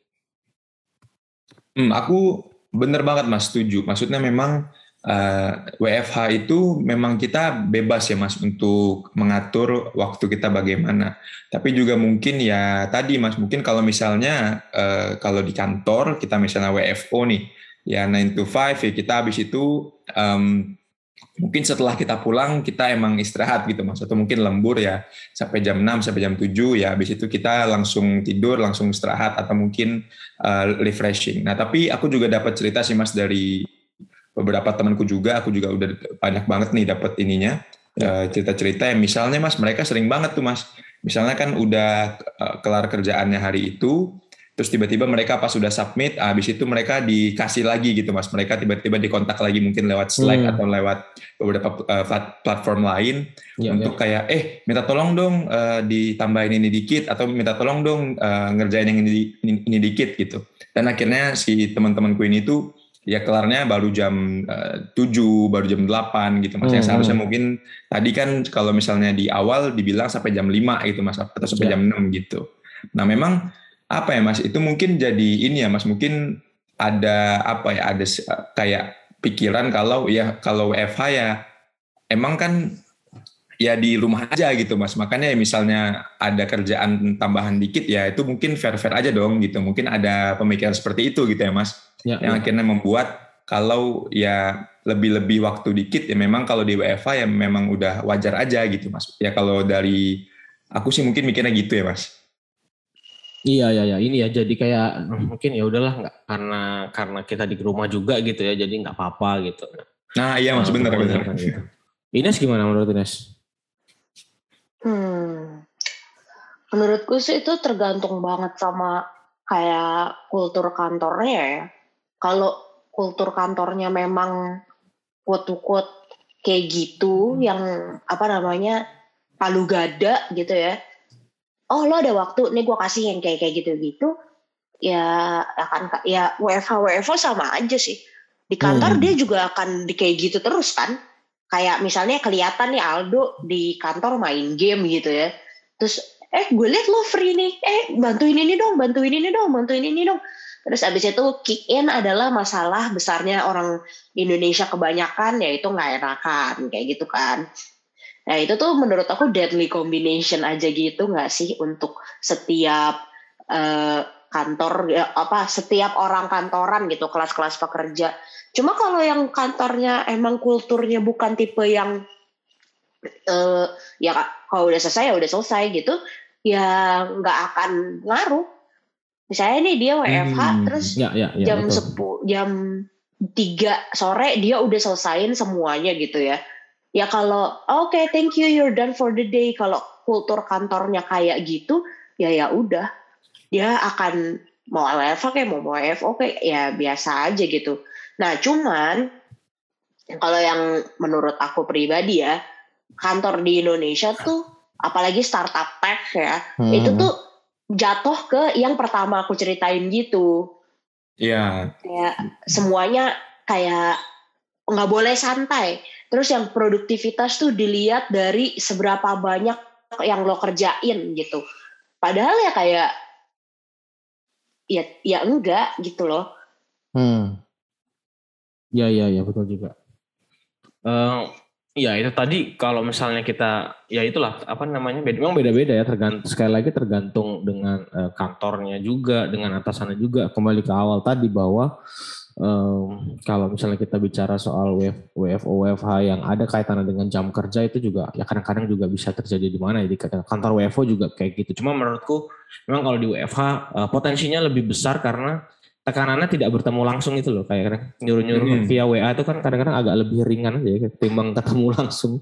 Hmm, aku bener banget mas setuju. Maksudnya memang uh, eh, WFH itu memang kita bebas ya mas untuk mengatur waktu kita bagaimana. Tapi juga mungkin ya tadi mas mungkin kalau misalnya uh, kalau di kantor kita misalnya WFO nih ya 9 to 5 ya kita habis itu um, mungkin setelah kita pulang kita emang istirahat gitu mas atau mungkin lembur ya sampai jam 6 sampai jam 7 ya habis itu kita langsung tidur langsung istirahat atau mungkin uh, refreshing. Nah tapi aku juga dapat cerita sih mas dari beberapa temanku juga aku juga udah banyak banget nih dapat ininya uh, cerita-cerita yang misalnya mas mereka sering banget tuh mas misalnya kan udah uh, kelar kerjaannya hari itu terus tiba-tiba mereka pas sudah submit habis itu mereka dikasih lagi gitu mas mereka tiba-tiba dikontak lagi mungkin lewat Slack hmm. atau lewat beberapa uh, platform lain ya, untuk ya. kayak eh minta tolong dong uh, ditambahin ini dikit atau minta tolong dong uh, ngerjain yang ini, ini, ini dikit gitu dan akhirnya si teman-temanku ini tuh ya kelarnya baru jam uh, 7, baru jam 8 gitu mas. Hmm. Yang seharusnya mungkin tadi kan kalau misalnya di awal dibilang sampai jam 5 gitu mas atau sampai ya. jam 6 gitu. Nah memang apa ya mas itu mungkin jadi ini ya mas mungkin ada apa ya ada kayak pikiran kalau ya kalau WFH ya emang kan ya di rumah aja gitu mas makanya ya misalnya ada kerjaan tambahan dikit ya itu mungkin fair fair aja dong gitu mungkin ada pemikiran seperti itu gitu ya mas ya, yang ya. akhirnya membuat kalau ya lebih-lebih waktu dikit ya memang kalau di WFH ya memang udah wajar aja gitu mas ya kalau dari aku sih mungkin mikirnya gitu ya mas Iya iya iya ini ya jadi kayak mungkin ya udahlah nggak karena karena kita di rumah juga gitu ya jadi nggak apa-apa gitu. Nah iya mas nah, benar benar. Gitu. Ines gimana menurut Ines? Hmm, menurutku sih itu tergantung banget sama kayak kultur kantornya ya. Kalau kultur kantornya memang quote kayak gitu yang apa namanya palu gada gitu ya. Oh lo ada waktu nih gue kasih yang kayak kayak gitu-gitu. Ya akan ya WFH WFH sama aja sih. Di kantor hmm. dia juga akan di kayak gitu terus kan. Kayak misalnya kelihatan nih Aldo di kantor main game gitu ya. Terus eh gue liat lo free nih. Eh bantuin ini dong bantuin ini dong bantuin ini dong. Terus abis itu kick in adalah masalah besarnya orang Indonesia kebanyakan yaitu nggak enakan kayak gitu kan. Nah itu tuh menurut aku deadly combination aja gitu nggak sih untuk setiap uh, kantor ya, apa setiap orang kantoran gitu kelas-kelas pekerja. Cuma kalau yang kantornya emang kulturnya bukan tipe yang uh, ya kalau udah selesai ya udah selesai gitu. Ya nggak akan ngaruh. Misalnya nih dia WFH hmm, terus ya, ya, ya, jam sepuluh jam tiga sore dia udah selesaiin semuanya gitu ya. Ya kalau oke okay, thank you you're done for the day. Kalau kultur kantornya kayak gitu ya ya udah. Dia akan mau WFH kayak mau WFO kayak ya biasa aja gitu. Nah cuman kalau yang menurut aku pribadi ya kantor di Indonesia tuh apalagi startup tech ya hmm. itu tuh jatuh ke yang pertama aku ceritain gitu Iya. Yeah. Kayak semuanya kayak nggak boleh santai Terus yang produktivitas tuh dilihat dari seberapa banyak yang lo kerjain gitu. Padahal ya kayak ya ya enggak gitu loh. Hmm. Ya ya ya betul juga. Uh, ya itu tadi kalau misalnya kita ya itulah apa namanya beda memang beda-beda ya tergantung sekali lagi tergantung dengan uh, kantornya juga dengan atasannya juga kembali ke awal tadi bahwa um, kalau misalnya kita bicara soal WFO WFH yang ada kaitannya dengan jam kerja itu juga ya kadang-kadang juga bisa terjadi di mana ya di kantor WFO juga kayak gitu. Cuma menurutku memang kalau di WFH uh, eh, potensinya lebih besar karena tekanannya tidak bertemu langsung itu loh kayak nyuruh-nyuruh hmm. via WA itu kan kadang-kadang agak lebih ringan aja ya ketimbang ketemu langsung.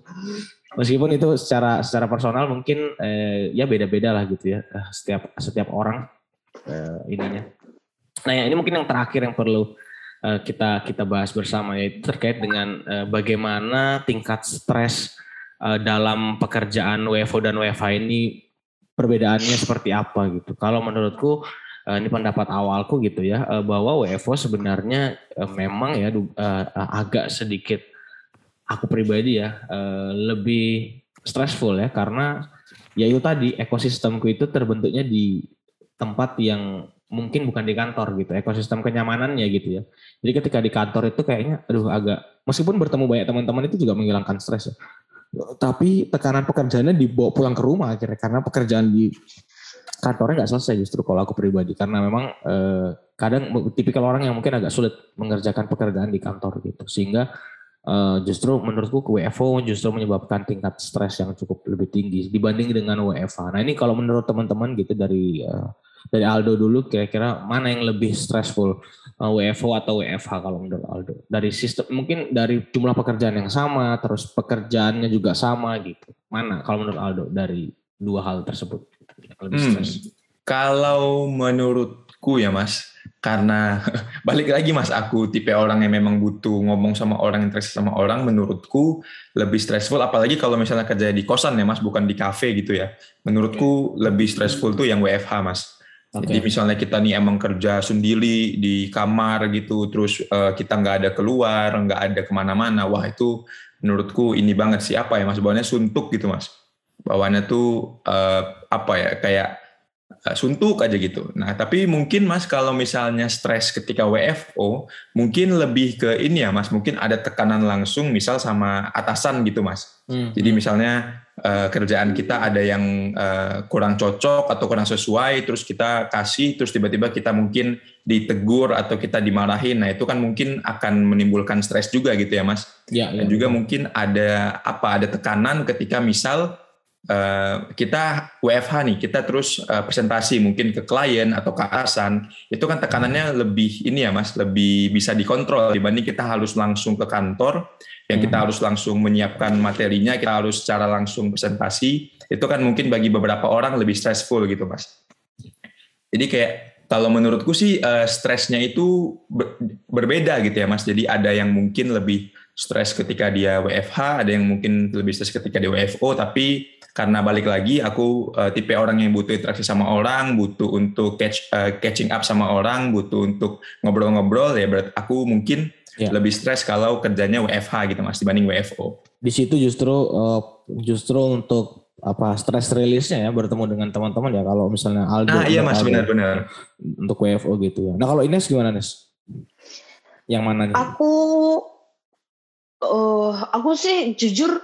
meskipun itu secara secara personal mungkin eh, ya beda-beda lah gitu ya eh, setiap setiap orang eh, ininya. Nah ya ini mungkin yang terakhir yang perlu eh, kita kita bahas bersama yaitu terkait dengan eh, bagaimana tingkat stres eh, dalam pekerjaan WFO dan WFH ini perbedaannya seperti apa gitu. Kalau menurutku ini pendapat awalku gitu ya uh, bahwa WFO sebenarnya uh, memang ya agak sedikit aku pribadi ya lebih stressful ya. Karena ya itu tadi ekosistemku itu terbentuknya di tempat yang mungkin bukan di kantor gitu ekosistem kenyamanannya gitu ya. Jadi ketika di kantor itu kayaknya aduh agak meskipun bertemu banyak teman-teman itu juga menghilangkan stres ya. Tapi tekanan pekerjaannya dibawa pulang ke rumah akhirnya karena pekerjaan di kantornya nggak selesai justru kalau aku pribadi. Karena memang eh, kadang tipikal orang yang mungkin agak sulit mengerjakan pekerjaan di kantor gitu. Sehingga eh, justru menurutku WFO justru menyebabkan tingkat stres yang cukup lebih tinggi dibanding dengan WFH. Nah ini kalau menurut teman-teman gitu dari eh, dari Aldo dulu kira-kira mana yang lebih stressful eh, WFO atau WFH kalau menurut Aldo? Dari sistem mungkin dari jumlah pekerjaan yang sama terus pekerjaannya juga sama gitu. Mana kalau menurut Aldo dari dua hal tersebut lebih hmm. Kalau menurutku ya Mas, karena balik lagi Mas, aku tipe orang yang memang butuh ngomong sama orang, interaksi sama orang, menurutku lebih stressful. Apalagi kalau misalnya kerja di kosan ya Mas, bukan di kafe gitu ya. Menurutku okay. lebih stressful tuh yang WFH Mas. Okay. Jadi misalnya kita nih emang kerja sendiri di kamar gitu, terus uh, kita nggak ada keluar, nggak ada ke mana-mana, wah itu menurutku ini banget sih apa ya Mas, bawaannya suntuk gitu Mas bawaannya tuh uh, apa ya kayak uh, suntuk aja gitu. Nah tapi mungkin mas kalau misalnya stres ketika WFO mungkin lebih ke ini ya mas mungkin ada tekanan langsung misal sama atasan gitu mas. Hmm. Jadi misalnya uh, kerjaan kita ada yang uh, kurang cocok atau kurang sesuai terus kita kasih terus tiba-tiba kita mungkin ditegur atau kita dimarahin. Nah itu kan mungkin akan menimbulkan stres juga gitu ya mas. Ya, Dan ya, juga mungkin ada apa ada tekanan ketika misal Eh, kita WFH nih, kita terus uh, presentasi mungkin ke klien atau ke atasan, itu kan tekanannya lebih ini ya mas, lebih bisa dikontrol dibanding kita harus langsung ke kantor, yang kita hmm. harus langsung menyiapkan materinya, kita harus secara langsung presentasi, itu kan mungkin bagi beberapa orang lebih stressful gitu mas. Jadi kayak kalau menurutku sih uh, stresnya itu ber berbeda gitu ya mas, jadi ada yang mungkin lebih stres ketika dia WFH, ada yang mungkin lebih stres ketika dia WFO, tapi karena balik lagi aku uh, tipe orang yang butuh interaksi sama orang, butuh untuk catch uh, catching up sama orang, butuh untuk ngobrol-ngobrol ya berarti aku mungkin ya. lebih stres kalau kerjanya WFH gitu Mas dibanding WFO. Di situ justru uh, justru untuk apa stress release-nya ya bertemu dengan teman-teman ya kalau misalnya Aldo. Ah iya Mas benar-benar. Untuk WFO gitu ya. Nah kalau Ines gimana Ines? Yang mana nih? Aku uh, aku sih jujur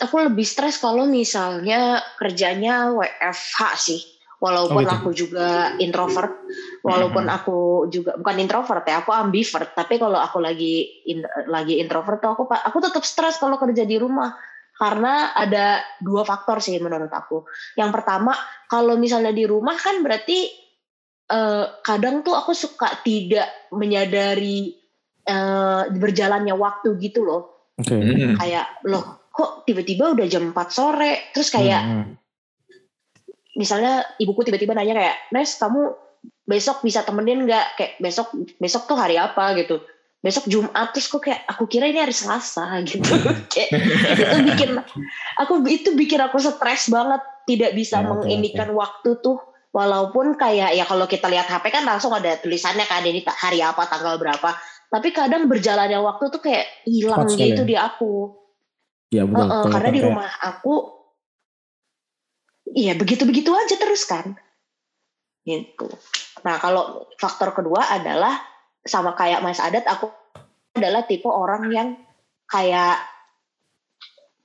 aku lebih stres kalau misalnya kerjanya WFH sih. Walaupun oh, gitu. aku juga introvert, walaupun mm-hmm. aku juga bukan introvert ya, aku ambivert. Tapi kalau aku lagi in, lagi introvert tuh aku aku tetap stres kalau kerja di rumah karena ada dua faktor sih menurut aku. Yang pertama, kalau misalnya di rumah kan berarti eh, kadang tuh aku suka tidak menyadari eh, berjalannya waktu gitu loh. Okay. Kayak loh kok tiba-tiba udah jam 4 sore? Terus kayak hmm. misalnya ibuku tiba-tiba nanya kayak Nes kamu besok bisa temenin nggak? Kayak besok besok tuh hari apa? Gitu. Besok Jumat. Terus kok kayak aku kira ini hari Selasa. Gitu. Kayak itu bikin aku itu bikin aku stres banget. Tidak bisa ya, menginikan okay. waktu tuh. Walaupun kayak ya kalau kita lihat HP kan langsung ada tulisannya kan ini hari apa tanggal berapa tapi kadang berjalannya waktu tuh kayak hilang gitu di aku betul. Uh, uh, karena di rumah aku, iya begitu-begitu aja terus kan, gitu. Nah kalau faktor kedua adalah sama kayak Mas Adat, aku adalah tipe orang yang kayak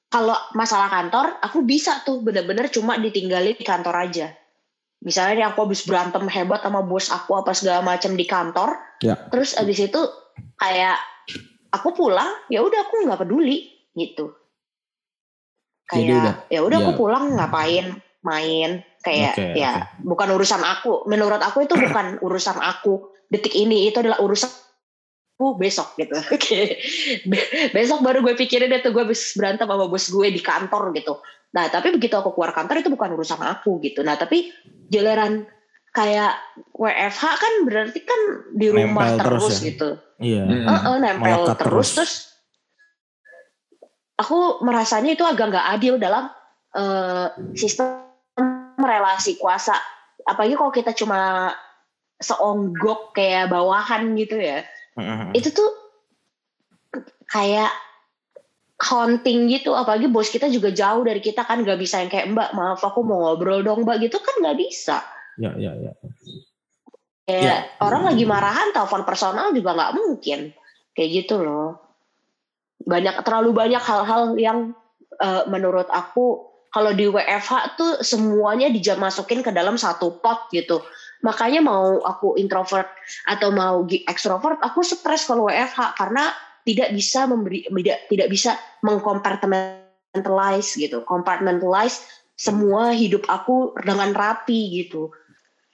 kalau masalah kantor, aku bisa tuh bener-bener cuma ditinggalin di kantor aja. Misalnya nih aku habis berantem hebat sama bos aku apa segala macam di kantor, ya. terus abis itu kayak aku pulang, ya udah aku nggak peduli gitu kayak ya udah aku ya. pulang ngapain main kayak okay, ya okay. bukan urusan aku menurut aku itu bukan urusan aku detik ini itu adalah urusan besok gitu. Oke. besok baru gue pikirin itu gue habis berantem sama bos gue di kantor gitu. Nah, tapi begitu aku keluar kantor itu bukan urusan aku gitu. Nah, tapi jalanan kayak WFH kan berarti kan di rumah nempel terus, terus ya? gitu. Iya. Uh -uh, nempel terus. terus terus aku merasanya itu agak nggak adil dalam uh, sistem relasi kuasa. Apalagi kalau kita cuma seonggok kayak bawahan gitu ya. Uh-huh. Itu tuh kayak haunting gitu. Apalagi bos kita juga jauh dari kita kan nggak bisa yang kayak Mbak maaf aku mau ngobrol dong Mbak gitu kan nggak bisa. Ya ya ya. Kayak ya. orang lagi marahan telepon personal juga nggak mungkin kayak gitu loh. Banyak terlalu banyak hal-hal yang uh, menurut aku kalau di WFH tuh semuanya dijamasukin ke dalam satu pot gitu makanya mau aku introvert atau mau extrovert aku stres kalau WFH karena tidak bisa memberi tidak tidak bisa mengkompartmentalize gitu compartmentalize semua hidup aku dengan rapi gitu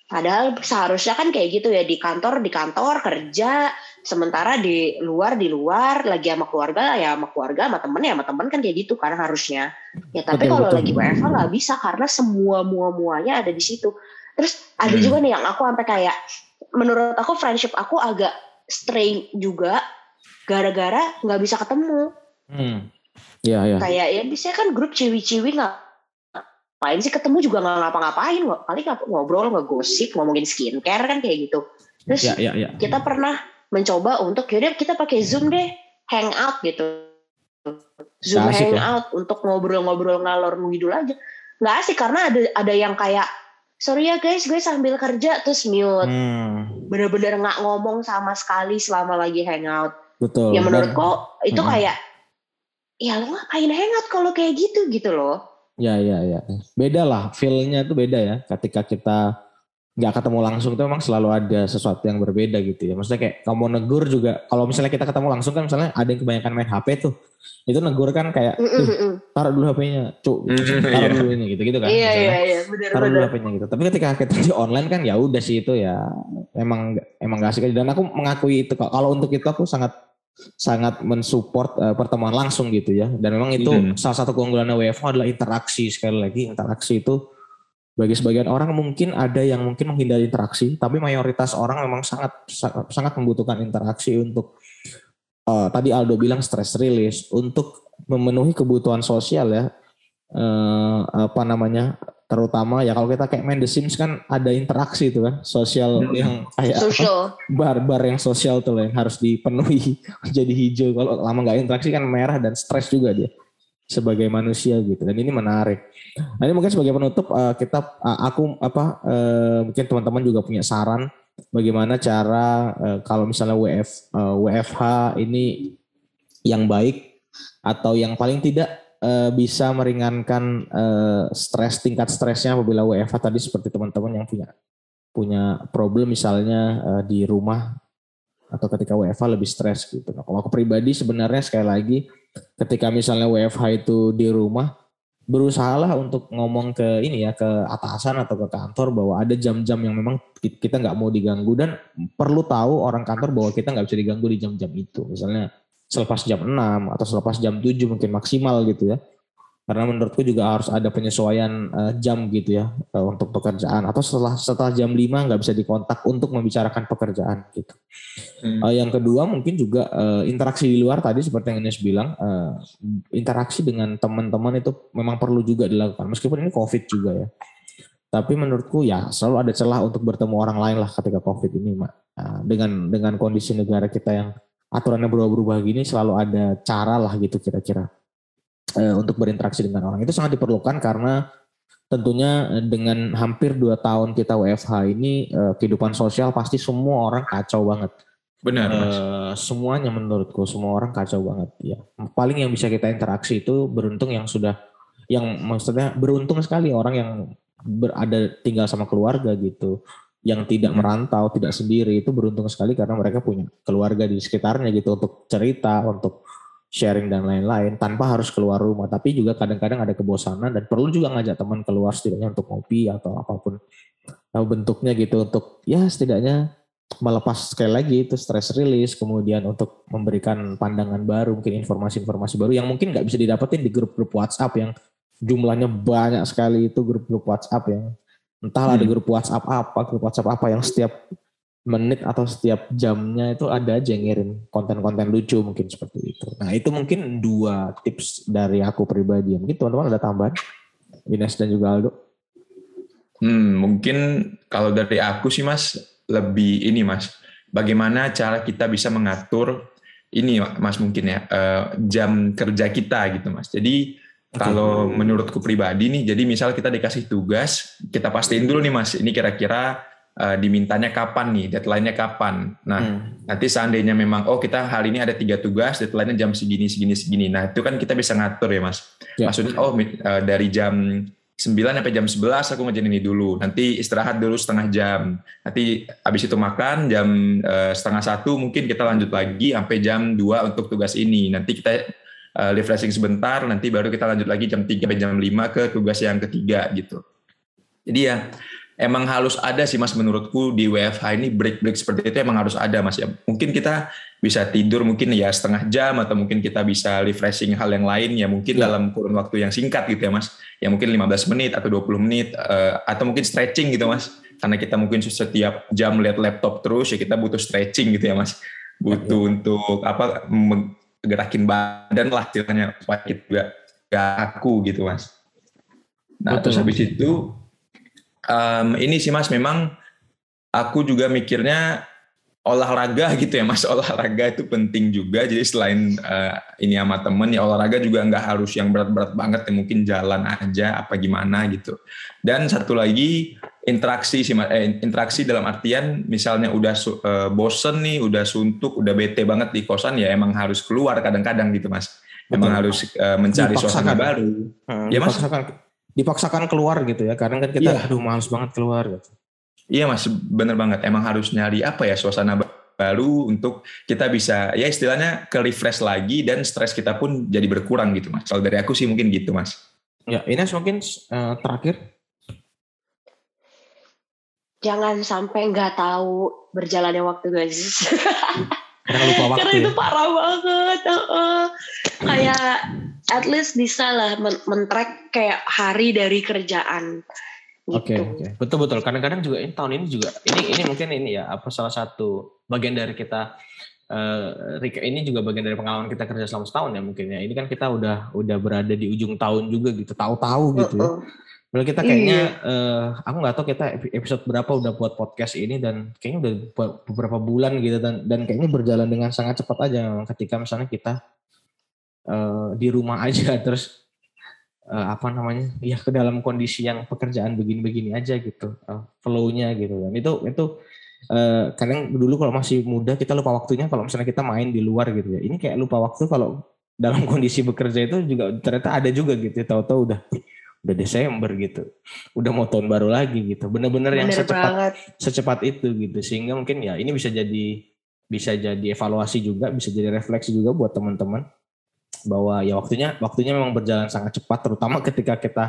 padahal seharusnya kan kayak gitu ya di kantor di kantor kerja sementara di luar di luar lagi sama keluarga ya sama keluarga sama temen ya sama temen kan kayak gitu karena harusnya ya tapi kalau lagi WFH nggak bisa karena semua mua muanya ada di situ Terus ada hmm. juga nih yang aku sampai kayak menurut aku friendship aku agak strain juga gara-gara nggak bisa ketemu. Hmm. Iya, iya. Kayak ya biasanya kan grup ciwi-ciwi nggak ngapain sih ketemu juga nggak ngapa-ngapain. Kali ngobrol nggak gosip ngomongin skincare kan kayak gitu. Terus ya, ya, ya. kita pernah mencoba untuk yaudah kita pakai zoom deh hangout gitu. Zoom ya. hangout ya? untuk ngobrol-ngobrol ngalor ngidul aja. Nggak asik karena ada ada yang kayak sorry ya guys gue sambil kerja terus mute hmm. bener-bener nggak ngomong sama sekali selama lagi hangout betul ya menurut kok itu hmm. kayak ya lo ngapain hangout kalau kayak gitu gitu loh ya ya ya. Beda lah feelnya tuh beda ya. Ketika kita nggak ketemu langsung itu memang selalu ada sesuatu yang berbeda gitu ya. Maksudnya kayak kamu negur juga, kalau misalnya kita ketemu langsung kan misalnya ada yang kebanyakan main HP tuh, itu negur kan kayak, taruh dulu HP-nya, cuk, taruh dulu ini gitu gitu kan. Iya iya iya, benar Taruh dulu HP-nya gitu. Tapi ketika kita di online kan ya udah sih itu ya, emang emang gak asik dan aku mengakui itu kalau untuk itu aku sangat sangat mensupport uh, pertemuan langsung gitu ya. Dan memang itu hmm. salah satu keunggulan WFH adalah interaksi sekali lagi interaksi itu bagi sebagian orang mungkin ada yang mungkin menghindari interaksi, tapi mayoritas orang memang sangat sangat membutuhkan interaksi untuk uh, tadi Aldo bilang stress release untuk memenuhi kebutuhan sosial ya. Uh, apa namanya? Terutama ya kalau kita kayak main The Sims kan ada interaksi itu kan sosial hmm. yang kayak bar-bar yang sosial tuh yang harus dipenuhi jadi hijau kalau lama nggak interaksi kan merah dan stres juga dia sebagai manusia gitu dan ini menarik. Nah ini mungkin sebagai penutup uh, kita uh, aku apa uh, mungkin teman-teman juga punya saran bagaimana cara uh, kalau misalnya WF uh, WFH ini yang baik atau yang paling tidak uh, bisa meringankan uh, stres tingkat stresnya apabila WFH tadi seperti teman-teman yang punya punya problem misalnya uh, di rumah atau ketika WFH lebih stres gitu. Nah, kalau aku pribadi sebenarnya sekali lagi ketika misalnya WFH itu di rumah berusahalah untuk ngomong ke ini ya ke atasan atau ke kantor bahwa ada jam-jam yang memang kita nggak mau diganggu dan perlu tahu orang kantor bahwa kita nggak bisa diganggu di jam-jam itu misalnya selepas jam 6 atau selepas jam 7 mungkin maksimal gitu ya karena menurutku juga harus ada penyesuaian uh, jam gitu ya uh, untuk pekerjaan atau setelah setelah jam 5 nggak bisa dikontak untuk membicarakan pekerjaan gitu. Hmm. Uh, yang kedua mungkin juga uh, interaksi di luar tadi seperti yang Ines bilang uh, interaksi dengan teman-teman itu memang perlu juga dilakukan meskipun ini Covid juga ya. Tapi menurutku ya selalu ada celah untuk bertemu orang lain lah ketika Covid ini, Mak. Uh, dengan dengan kondisi negara kita yang aturannya berubah-berubah gini selalu ada cara lah gitu kira-kira Eh, untuk berinteraksi dengan orang itu sangat diperlukan karena tentunya eh, dengan hampir dua tahun kita WFH ini eh, kehidupan sosial pasti semua orang kacau banget. Benar. Uh, semuanya menurutku semua orang kacau banget ya. Paling yang bisa kita interaksi itu beruntung yang sudah yang maksudnya beruntung sekali orang yang berada tinggal sama keluarga gitu yang tidak merantau, tidak sendiri itu beruntung sekali karena mereka punya keluarga di sekitarnya gitu untuk cerita, untuk sharing dan lain-lain tanpa harus keluar rumah. Tapi juga kadang-kadang ada kebosanan dan perlu juga ngajak teman keluar setidaknya untuk ngopi atau apa pun bentuknya gitu untuk ya setidaknya melepas sekali lagi itu stress release, kemudian untuk memberikan pandangan baru, mungkin informasi-informasi baru yang mungkin nggak bisa didapetin di grup-grup WhatsApp yang jumlahnya banyak sekali itu grup-grup WhatsApp yang entahlah hmm. ada grup WhatsApp apa, grup WhatsApp apa yang setiap menit atau setiap jamnya itu ada aja yang ngirim konten-konten lucu mungkin seperti itu. Nah itu mungkin dua tips dari aku pribadi. Mungkin teman-teman ada tambahan? Ines dan juga Aldo. Hmm, mungkin kalau dari aku sih mas lebih ini mas, bagaimana cara kita bisa mengatur ini mas mungkin ya uh, jam kerja kita gitu mas. Jadi okay. kalau menurutku pribadi nih, jadi misal kita dikasih tugas, kita pastiin dulu nih mas, ini kira-kira uh, dimintanya kapan nih, deadline-nya kapan. Nah, hmm. nanti seandainya memang oh kita hari ini ada tiga tugas, deadline-nya jam segini segini segini. Nah, itu kan kita bisa ngatur ya, Mas. Ya. Maksudnya oh uh, dari jam 9 sampai jam 11 aku ngerjain ini dulu. Nanti istirahat dulu setengah jam. Nanti habis itu makan jam uh, setengah satu mungkin kita lanjut lagi sampai jam 2 untuk tugas ini. Nanti kita uh, refreshing sebentar, nanti baru kita lanjut lagi jam 3 sampai jam 5 ke tugas yang ketiga gitu. Jadi ya emang harus ada sih mas menurutku di WFH ini break-break seperti itu emang harus ada mas ya. Mungkin kita bisa tidur mungkin ya setengah jam atau mungkin kita bisa refreshing hal yang lain ya mungkin ya. dalam kurun waktu yang singkat gitu ya mas. Ya mungkin 15 menit atau 20 menit uh, atau mungkin stretching gitu mas. Karena kita mungkin setiap jam lihat laptop terus ya kita butuh stretching gitu ya mas. Butuh ya. untuk apa gerakin badan lah ceritanya supaya kita gak, gak aku gitu mas. Nah Betul. terus habis itu um, ini sih mas memang aku juga mikirnya olahraga gitu ya mas olahraga itu penting juga jadi selain uh, ini sama temen ya olahraga juga nggak harus yang berat-berat banget ya mungkin jalan aja apa gimana gitu dan satu lagi interaksi sih eh, interaksi dalam artian misalnya udah uh, bosen nih udah suntuk udah bete banget di kosan ya emang harus keluar kadang-kadang gitu mas emang harus uh, mencari suasana baru hmm, ya mas dipaksakan keluar gitu ya karena kan kita yeah. aduh males banget keluar gitu. Iya mas, bener banget. Emang harus nyari apa ya suasana baru untuk kita bisa ya istilahnya ke refresh lagi dan stres kita pun jadi berkurang gitu mas. Kalau dari aku sih mungkin gitu mas. Ya, Ines mungkin uh, terakhir. Jangan sampai nggak tahu berjalannya waktu guys. Karena lupa waktu. Karena itu ya. parah banget. Uh, uh. Kayak at least bisa lah men-track kayak hari dari kerjaan. Oke, gitu. oke, okay, betul betul. Kadang-kadang juga ini tahun ini juga ini ini mungkin ini ya apa salah satu bagian dari kita uh, ini juga bagian dari pengalaman kita kerja selama setahun ya mungkin ya. Ini kan kita udah udah berada di ujung tahun juga gitu, tahu-tahu gitu ya. Kalau kita kayaknya uh, aku nggak tahu kita episode berapa udah buat podcast ini dan kayaknya udah beberapa bulan gitu dan dan kayaknya berjalan dengan sangat cepat aja ketika misalnya kita uh, di rumah aja terus uh, apa namanya ya ke dalam kondisi yang pekerjaan begini-begini aja gitu uh, flow-nya gitu kan. Itu itu uh, kadang dulu kalau masih muda kita lupa waktunya kalau misalnya kita main di luar gitu ya. Ini kayak lupa waktu kalau dalam kondisi bekerja itu juga ternyata ada juga gitu ya, tahu-tahu udah udah Desember gitu. Udah mau tahun baru lagi gitu. Bener-bener yang secepat banget. secepat itu gitu. Sehingga mungkin ya ini bisa jadi bisa jadi evaluasi juga bisa jadi refleksi juga buat teman-teman. Bahwa ya waktunya waktunya memang berjalan sangat cepat terutama ketika kita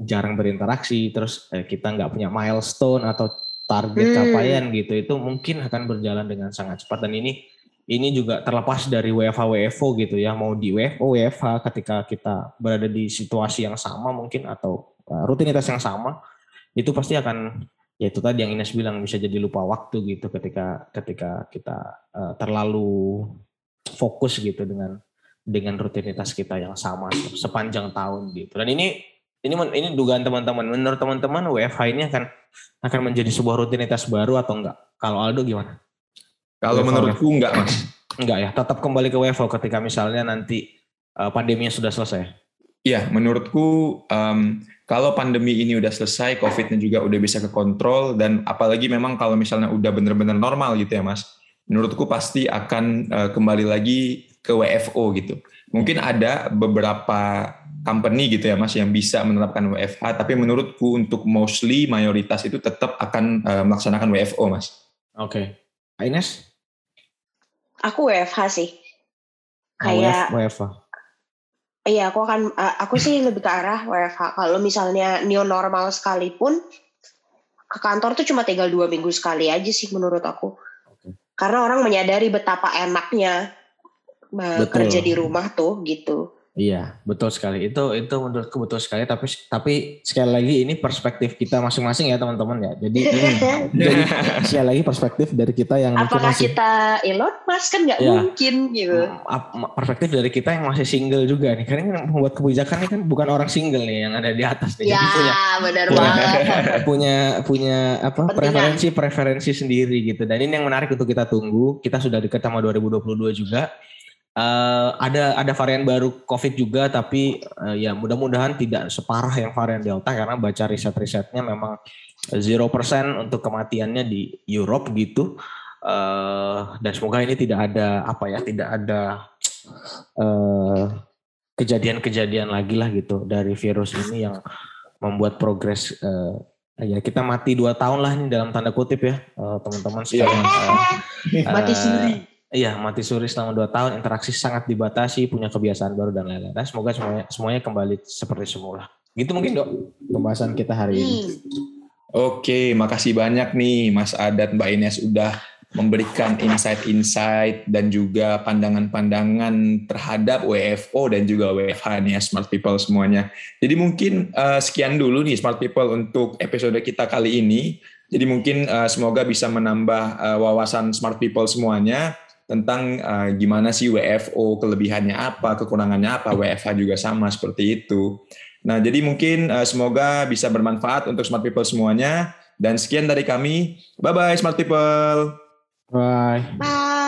jarang berinteraksi terus eh, kita nggak punya milestone atau target hmm. capaian gitu itu mungkin akan berjalan dengan sangat cepat. Dan ini ini juga terlepas dari WFH WFO gitu ya mau di WFO WFH ketika kita berada di situasi yang sama mungkin atau uh, rutinitas yang sama itu pasti akan ya itu tadi yang Ines bilang bisa jadi lupa waktu gitu ketika ketika kita uh, terlalu fokus gitu dengan dengan rutinitas kita yang sama sepanjang tahun gitu. Dan ini ini ini dugaan teman-teman. Menurut teman-teman WFH ini akan akan menjadi sebuah rutinitas baru atau enggak? Kalau Aldo gimana? Kalau menurutku enggak, Mas. Enggak ya, tetap kembali ke WFH ketika misalnya nanti uh, pandeminya sudah selesai. Iya, menurutku um, kalau pandemi ini udah selesai, COVID-nya juga udah bisa kekontrol dan apalagi memang kalau misalnya udah benar-benar normal gitu ya, Mas. Menurutku pasti akan uh, kembali lagi ke WFO gitu. Mungkin ada beberapa company gitu ya Mas yang bisa menerapkan WFH, tapi menurutku untuk mostly mayoritas itu tetap akan uh, melaksanakan WFO Mas. Oke. Okay. Ines? Aku WFH sih. Ah, Kayak WFH. Iya, aku akan aku sih lebih ke arah WFH. Kalau misalnya new normal sekalipun ke kantor tuh cuma tinggal dua minggu sekali aja sih menurut aku. Karena orang menyadari betapa enaknya Betul. kerja di rumah tuh gitu. Iya, betul sekali. Itu itu menurutku betul sekali. Tapi tapi sekali lagi ini perspektif kita masing-masing ya teman-teman ya. Jadi jadi sekali lagi perspektif dari kita yang apakah masih, kita Elon Musk kan nggak ya, mungkin gitu. Perspektif dari kita yang masih single juga nih. Karena yang membuat kebijakan ini kan bukan orang single nih yang ada di atas nih. Ya, punya, benar banget. punya punya apa preferensi preferensi sendiri gitu. Dan ini yang menarik untuk kita tunggu. Kita sudah dekat sama 2022 juga Uh, ada ada varian baru COVID juga, tapi uh, ya mudah-mudahan tidak separah yang varian Delta karena baca riset-risetnya memang zero persen untuk kematiannya di Europe gitu. Uh, dan semoga ini tidak ada apa ya, tidak ada kejadian-kejadian uh, lagi lah gitu dari virus ini yang membuat progres uh, ya kita mati dua tahun lah ini dalam tanda kutip ya teman-teman sekalian. Uh, mati sendiri Iya, mati suri selama dua tahun, interaksi sangat dibatasi, punya kebiasaan baru dan lain-lain. Nah, semoga semuanya semuanya kembali seperti semula. Gitu mungkin dok pembahasan kita hari ini. Hmm. Oke, makasih banyak nih Mas Adat Mbak Ines udah memberikan insight-insight dan juga pandangan-pandangan terhadap WFO dan juga WFH nih ya Smart People semuanya. Jadi mungkin uh, sekian dulu nih Smart People untuk episode kita kali ini. Jadi mungkin uh, semoga bisa menambah uh, wawasan Smart People semuanya tentang uh, gimana sih WFO, kelebihannya apa, kekurangannya apa, WFH juga sama seperti itu. Nah, jadi mungkin uh, semoga bisa bermanfaat untuk smart people semuanya. Dan sekian dari kami. Bye-bye smart people. Bye. Bye.